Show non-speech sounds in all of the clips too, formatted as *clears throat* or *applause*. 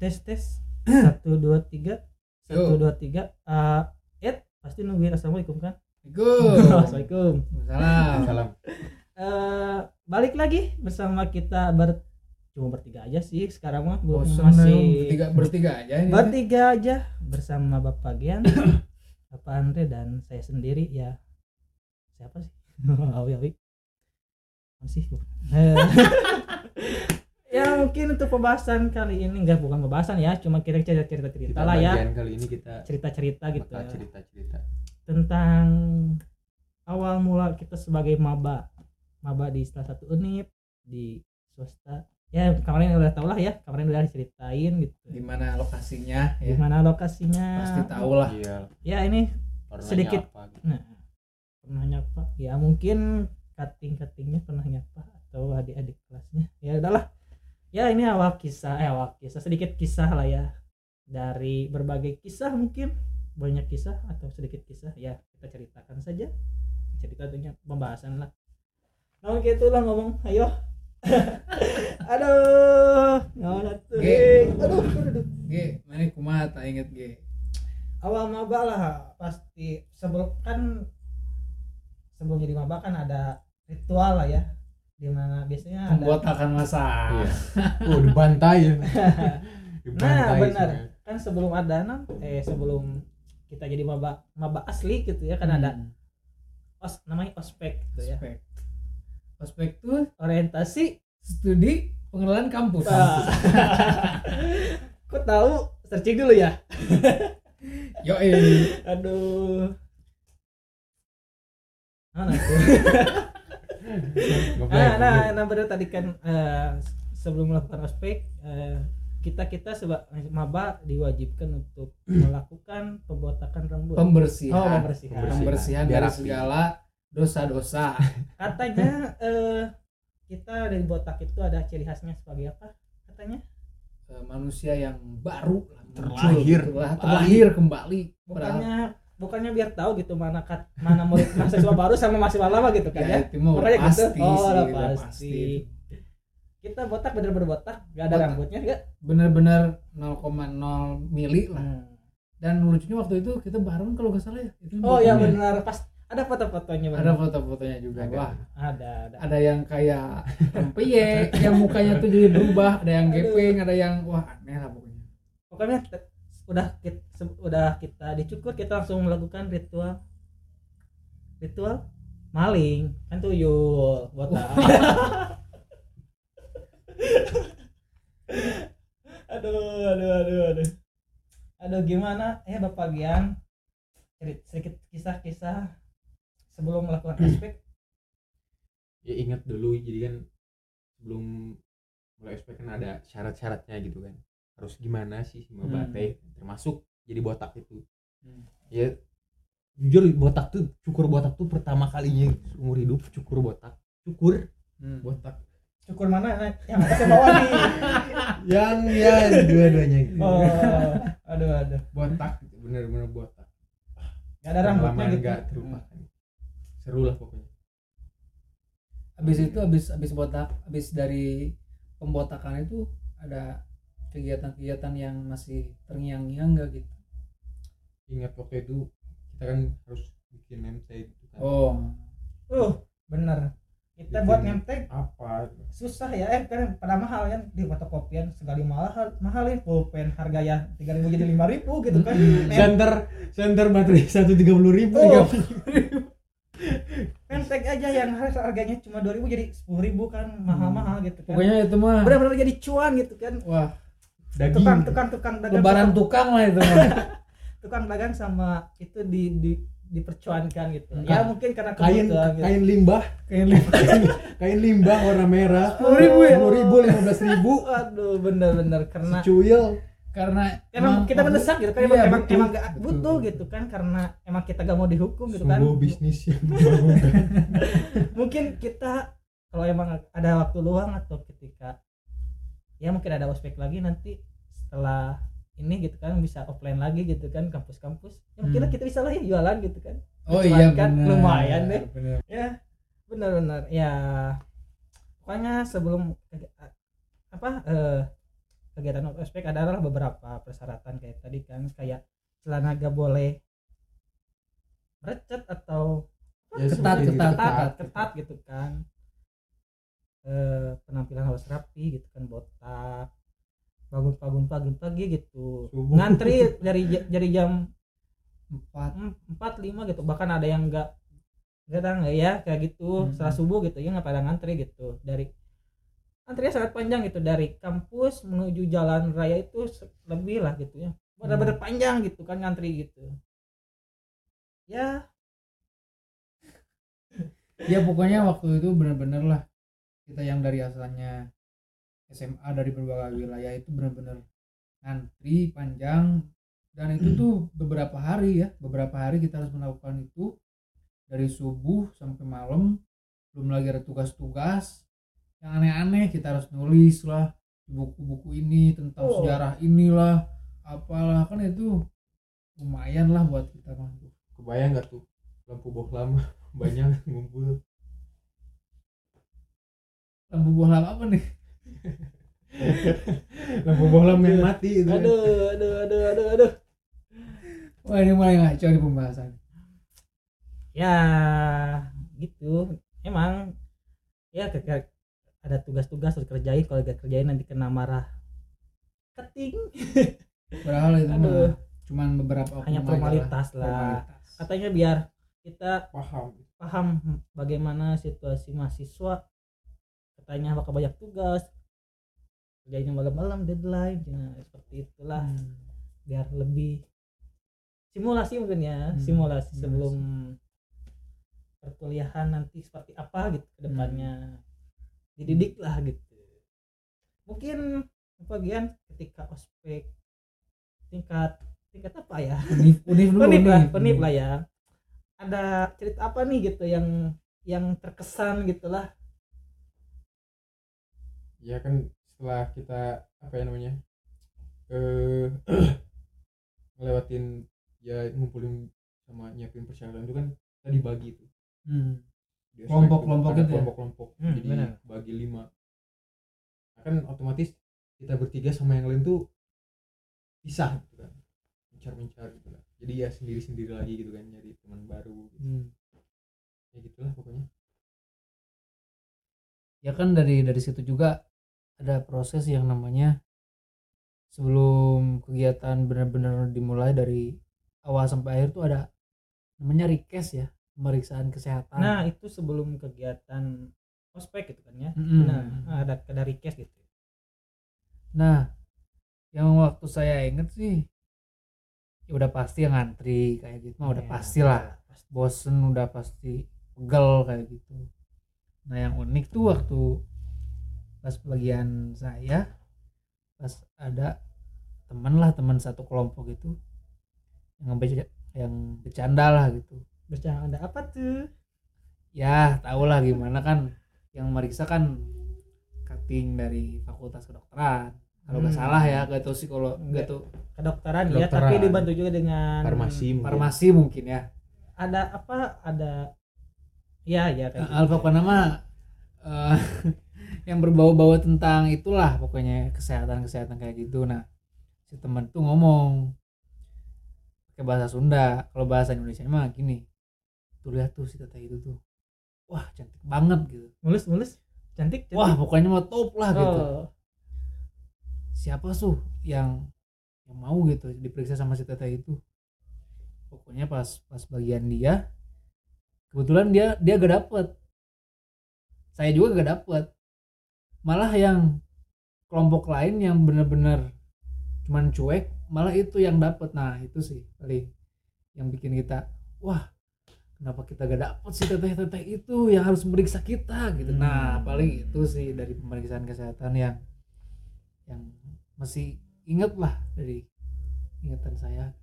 tes tes. *clears throat* Satu dua tiga. Satu dua tiga. Eh, Ed pasti nungguin assalamualaikum kan? Assalamualaikum. *laughs* assalamualaikum. Salam. salam Eh, balik lagi bersama kita ber cuma bertiga aja sih sekarang mah belum masih bertiga bertiga aja ini. bertiga aja bersama Bapak Gian *clears throat* Bapak Andre dan saya sendiri ya. Siapa sih? Awi Awi masih mungkin untuk pembahasan kali ini enggak bukan pembahasan ya cuma kira cerita cerita cerita kita lah ya. kali ini kita cerita cerita gitu. bakal ya. cerita cerita tentang awal mula kita sebagai maba. Maba di salah satu univ di swasta. Ya kemarin udah tau lah ya kemarin udah diceritain gitu. Di mana lokasinya di ya. mana lokasinya. Pasti tahu lah. iya. Ya ini warnanya Sedikit. apa gitu. nah pernah nyapa ya mungkin cutting cuttingnya pernah nyapa atau adik-adik kelasnya. Ya udahlah ya ini awal kisah eh awal kisah sedikit kisah lah ya. Dari berbagai kisah mungkin banyak kisah atau sedikit kisah ya kita ceritakan saja. Cerita tentunya pembahasan lah. Nah gitu lah ngomong. Ayo. *laughs* Aduh nggak aduh aduh, aduh. G, mana kumaha tak inget G. awal maba lah pasti. Sebelum kan sebelum jadi maba kan ada ritual lah ya di mana biasanya ada Pembotakan masa. iya *laughs* oh dibantai ya *laughs* nah benar sebenarnya. kan sebelum ada nan eh sebelum kita jadi maba maba asli gitu ya kan ada Hmm. os namanya ospek gitu ya Ospek. Ospek tuh orientasi studi pengenalan kampus. Ah. *laughs* kok tahu searching dulu ya Yo aduh mana tuh nah, nah, ngebleng. nah benar tadi kan eh, sebelum melakukan ospek eh, kita kita seba maba diwajibkan untuk melakukan pembotakan rambut. Pembersihan. Oh, pembersihan. Pembersihan Biar dari rapi. segala dosa-dosa. *laughs* Katanya eh, kita dari botak itu ada ciri khasnya sebagai apa? Katanya manusia yang baru Terlahir lah, kembali. terlahir kembali Padahal- bukannya bukannya biar tahu gitu mana kat, mana murid *laughs* mahasiswa baru sama mahasiswa lama gitu kan ya. ya, Makanya gitu. pasti Oh, sih, udah pasti. Kita botak bener-bener botak, gak ada Botak. rambutnya enggak? bener-bener 0,0 mili lah Hmm. dan lucunya waktu itu kita bareng kalau nggak salah ya itu Oh ya fotonya. benar pas ada foto-fotonya ada foto-fotonya juga Ada. wah ada ada ada yang kayak empie yang mukanya tuh jadi berubah ada yang gepeng ada yang wah aneh lah pokoknya pokoknya udah kita, udah kita dicukur kita langsung melakukan ritual ritual maling. Kan tuyul buat *laughs* aduh aduh aduh aduh. Aduh gimana? Eh bapak Gian sedikit kisah-kisah sebelum melakukan aspek ya ingat dulu jadi kan sebelum mulai SP kan ada syarat-syaratnya gitu kan harus gimana sih si maba Hmm. teh termasuk jadi botak itu. Hmm. ya jujur botak tuh cukur botak tuh pertama kalinya umur hidup cukur botak. Cukur? Hmm. botak. Cukur mana? Yang atas yang bawah nih *laughs* yang ya dua-duanya. Gitu. oh aduh aduh. Botak bener-bener botak. Nggak ada rambutnya gitu. nggak terlupakan. Seru lah pokoknya. Habis itu habis habis botak habis dari pembotakan itu ada kegiatan-kegiatan yang masih terngiang-ngiang nggak gitu? Ingat waktu itu kita kan harus bikin name tag gitu kan. Oh. Uh bener. Kita Bikin buat ngetek apa? susah ya. Eh kan pada mahal kan. Di fotokopian sekali mahal mahal ya pulpen harga ya tiga ribu jadi lima ribu gitu kan. Center center baterai satu tiga puluh ribu Oh. ngetek aja yang harus harganya cuma dua ribu jadi sepuluh ribu kan. Mahal mahal gitu kan. Pokoknya itu mah benar-benar jadi cuan gitu kan. Wah daging tukang tukang tukang dagang lebaran tukang lah itu *laughs* tukang dagang sama itu di di dipercuankan gitu Hmm. ya mungkin karena kain gitu. kain limbah kain limbah *laughs* kain limbah warna merah Sepuluh ribu ya? sepuluh ribu lima belas ribu aduh bener-bener karena secuyel karena emang kita mendesak gitu kan Iya, emang, betul. emang gak Betul. butuh gitu kan karena emang kita gak mau dihukum gitu kan sebuah bisnis yang *laughs* mungkin kita kalau emang ada waktu luang atau ketika ya mungkin ada ospek lagi nanti setelah ini gitu kan bisa offline lagi gitu kan kampus-kampus ya mungkin Hmm. kita bisa lah ya jualan gitu kan oh iya kan benar lumayan deh. benar. ya benar-benar ya pokoknya sebelum apa eh kegiatan ospek adalah beberapa persyaratan kayak tadi kan kayak celana gak boleh recet atau Ya, Ketat, ketat, gitu, ketat ketat gitu kan eh, penampilan harus rapi gitu kan botak bangun bangun pagi pagi gitu. Subuh. ngantri dari dari jam empat. Empat lima gitu. Bahkan ada yang enggak kadang ya kayak gitu. Hmm. setelah subuh gitu ya nggak pada ngantri gitu. Dari antrinya sangat panjang gitu. Dari kampus menuju jalan raya itu lebih lah gitu ya. Benar-benar panjang gitu kan ngantri gitu. Ya. Ya pokoknya waktu itu bener-bener lah kita yang dari asalnya SMA dari berbagai wilayah itu bener-bener ngantri panjang dan itu tuh beberapa hari ya beberapa hari kita harus melakukan itu. Dari subuh sampai malam belum lagi ada tugas-tugas. Yang aneh-aneh kita harus nulis lah di buku-buku ini tentang Oh. sejarah inilah apalah kan itu lumayan lah buat kita mah kebayang nggak tuh lampu bohlam *laughs* banyak ngumpul lampu bohlam apa nih? *laughs* Lampu bohlam yang mati itu. aduh aduh aduh aduh aduh. Wah ini mulai ngaco di pembahasan. Ya gitu. Emang ya ke- ada tugas-tugas harus kerjain. Kalau gak kerjain nanti kena marah. Keting. *laughs* Padahal itu Aduh. cuman beberapa hanya formalitas lah. Formalitas. katanya biar kita paham. paham bagaimana situasi mahasiswa katanya bakal banyak tugas. Kerjanya malam-malam deadline nah, seperti itulah. Hmm. biar lebih simulasi mungkin ya Hmm, simulasi simulasi. sebelum perkuliahan nanti seperti apa gitu ke depannya. Dididik lah gitu. Mungkin bagian ketika ospek tingkat tingkat apa ya? Unif, unif dulu penip lah unif. penip lah ya. Ada cerita apa nih gitu yang yang terkesan gitulah ya kan setelah kita apa ya namanya eh *clears throat* ngelewatin ya ngumpulin sama nyiapin persyaratan itu kan tadi bagi itu Hmm. Kelompok-kelompok itu ya? kelompok-kelompok Hmm, jadi benar. bagi lima nah, kan otomatis kita bertiga sama yang lain tuh pisah gitu kan mencar-mencar gitu lah jadi ya sendiri-sendiri lagi gitu kan nyari teman baru gitu. Hmm. ya gitulah pokoknya ya kan dari dari situ juga ada proses yang namanya sebelum kegiatan benar-benar dimulai dari awal sampai akhir tuh ada namanya request ya pemeriksaan kesehatan nah itu sebelum kegiatan ospek gitu kan ya Mm-mm. nah ada ada request gitu Nah, yang waktu saya inget sih, ya udah pasti yang ngantri kayak gitu, mah udah Ya, pasti lah, pasti. bosen udah pasti pegel kayak gitu. Nah, yang unik tuh waktu pas bagian saya, pas ada temen lah teman satu kelompok itu yang beca- yang bercanda lah gitu. bercanda apa tuh Ya, tau lah gimana kan yang meriksa kan cutting dari fakultas kedokteran. Kalau nggak Hmm. salah ya, gak tau sih kalau Nggak. tuh kedokteran ya tapi dibantu juga dengan farmasi mungkin. farmasi mungkin ya. ada apa ada ya ya kayak gitu. Alfa nama eh, *laughs* yang berbau-bau tentang itulah pokoknya kesehatan kesehatan kayak gitu. Nah, si teman tuh ngomong pakai bahasa Sunda. Kalau bahasa Indonesia mah gini. Tuh lihat tuh si teteh itu tuh. Wah, cantik banget gitu. mulus mulus cantik, cantik. Wah, pokoknya mah top lah gitu. oh, siapa tuh yang yang mau gitu diperiksa sama si teteh itu pokoknya pas pas bagian dia kebetulan dia dia gak dapet saya juga gak dapet malah yang kelompok lain yang bener-bener cuman cuek malah itu yang dapet. Nah itu sih paling yang bikin kita wah kenapa kita gak dapet si teteh-teteh itu yang harus meriksa kita? Gitu. Nah Hmm. paling itu sih dari pemeriksaan kesehatan yang yang masih inget lah dari ingatan saya.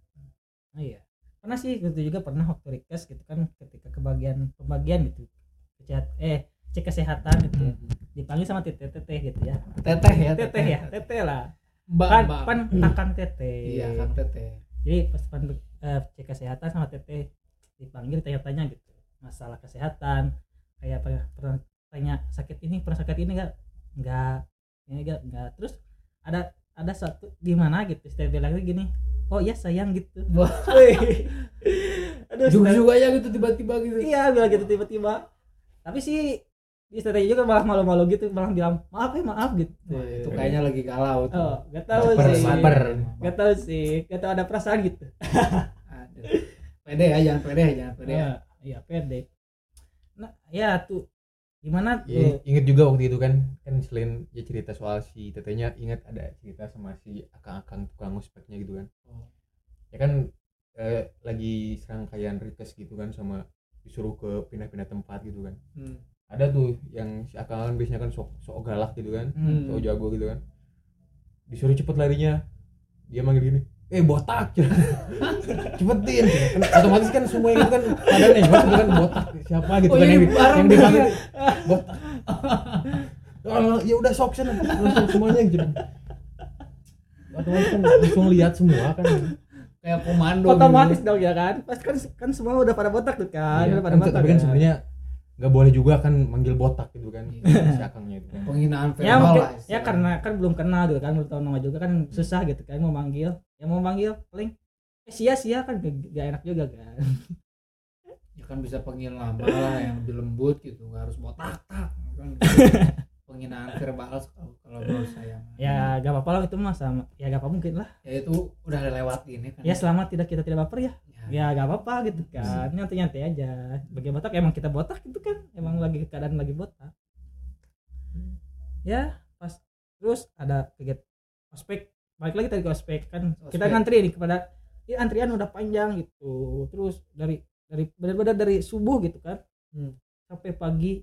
Oh iya. Pernah sih gitu juga pernah waktu request gitu kan ketika kebagian pembagian gitu Kesehat, eh cek kesehatan gitu ya dipanggil sama teteh teteh gitu ya. Teteh ya teteh. ya teteh lah. Mbak kan pan kakang teteh iya kang teteh jadi pas pan eh, cek kesehatan sama teteh dipanggil tanya-tanya gitu. Masalah kesehatan kayak pernah, pernah tanya sakit ini pernah sakit ini enggak enggak ini enggak enggak terus ada ada satu gimana? gitu. Setiap bilang gini oh ya sayang gitu. Aduh juga juga ya gitu tiba-tiba gitu. Iya bilang gitu tiba-tiba. Tapi sih di strategi juga malah malu-malu gitu malah bilang maaf ya maaf gitu. Wah, itu kayaknya lagi galau tuh. Oh gak tahu Baper, sih. baper. gak tahu sih. Gak tahu ada perasaan gitu. *laughs* Aduh. pede ya jangan pede jangan pede ya. Iya, iya pede. Nah ya tuh. Gimana Ya, tuh inget juga waktu itu kan kan selain ya cerita soal si tetenya inget ada cerita sama si akang-akang tukang ospeknya gitu kan. Oh. ya kan eh, lagi serangkaian request gitu kan sama disuruh ke pindah-pindah tempat gitu kan. Hmm. Ada tuh yang si akang kan biasanya kan sok sok galak gitu kan Hmm. sok jago gitu kan. Disuruh cepet larinya dia manggil gini eh botak! *laughs* Cepetin. Kan otomatis kan semua yang itu kan pada nengok gitu kan botak siapa? Gitu Oh, kan iya, yang, yang dipanggil dia. botak. Oh, ya udah sok sana. Langsung semuanya gitu. Otomatis kan langsung lihat semua kan. Kayak komando otomatis gitu. dong ya kan? Pas kan kan semua udah pada botak tuh kan Iya, udah pada kan, botak tapi kan kan. sebenarnya nggak boleh juga kan manggil botak gitu kan Iya. si akangnya itu kan. Penghinaan verbal ya mungkin lah ya karena kan belum kenal gitu kan belum tahu nama juga kan susah gitu kan mau manggil. Ya mau manggil paling eh, sia-sia kan gak, gak enak juga kan. Ya kan bisa panggil lama lah yang lebih lembut gitu nggak harus botak tak kan *laughs* penghinaan verbal kalau kalau menurut saya. Ya gak apa-apa lah itu mah sama ya gak apa mungkin lah. Ya itu udah lewat ini kan. Ya selama tidak kita tidak baper ya. Ya. ya gak apa-apa gitu kan. Nyantai nyantai aja. Bagi botak emang kita botak gitu kan. Emang lagi keadaan lagi botak. Ya pas terus ada kegiatan ospek. Balik lagi tadi ke ospek kan. Kita Ospek. ngantri nih kepada ya antrian udah panjang gitu. Terus dari dari benar-benar dari subuh gitu kan. Hmm. sampai pagi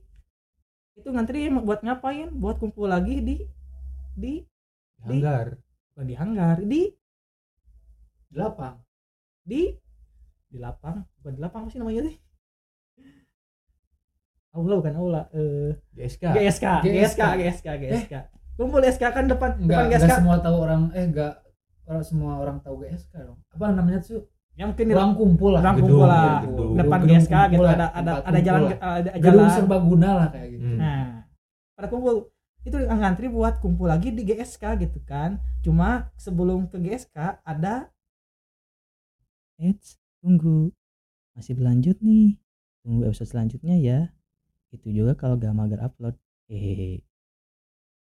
itu ngantri emang buat ngapain? Buat kumpul lagi di di hanggar. Bukan di hanggar di di lapang. Di di lapang. Bukan di lapang apa sih namanya sih? Aula bukan aula eh GSK GSK GSK GSK GSK kumpul SK kan depan enggak depan enggak GSK semua tahu orang eh enggak orang semua orang tahu GSK dong. Apa namanya tuh ya mungkin di ruang kumpul lah. ruang Gedung, kumpul lah. gedung. depan Gedung GSK gitu kumpul ada ada ada jalan ada gedung jalan serbaguna lah kayak gitu. Hmm. nah pada kumpul. Itu ngantri buat kumpul lagi di GSK gitu kan. Cuma sebelum ke GSK ada Eits, tunggu. Masih berlanjut nih. Tunggu episode selanjutnya ya. Itu juga kalau gak mager upload. Hehehe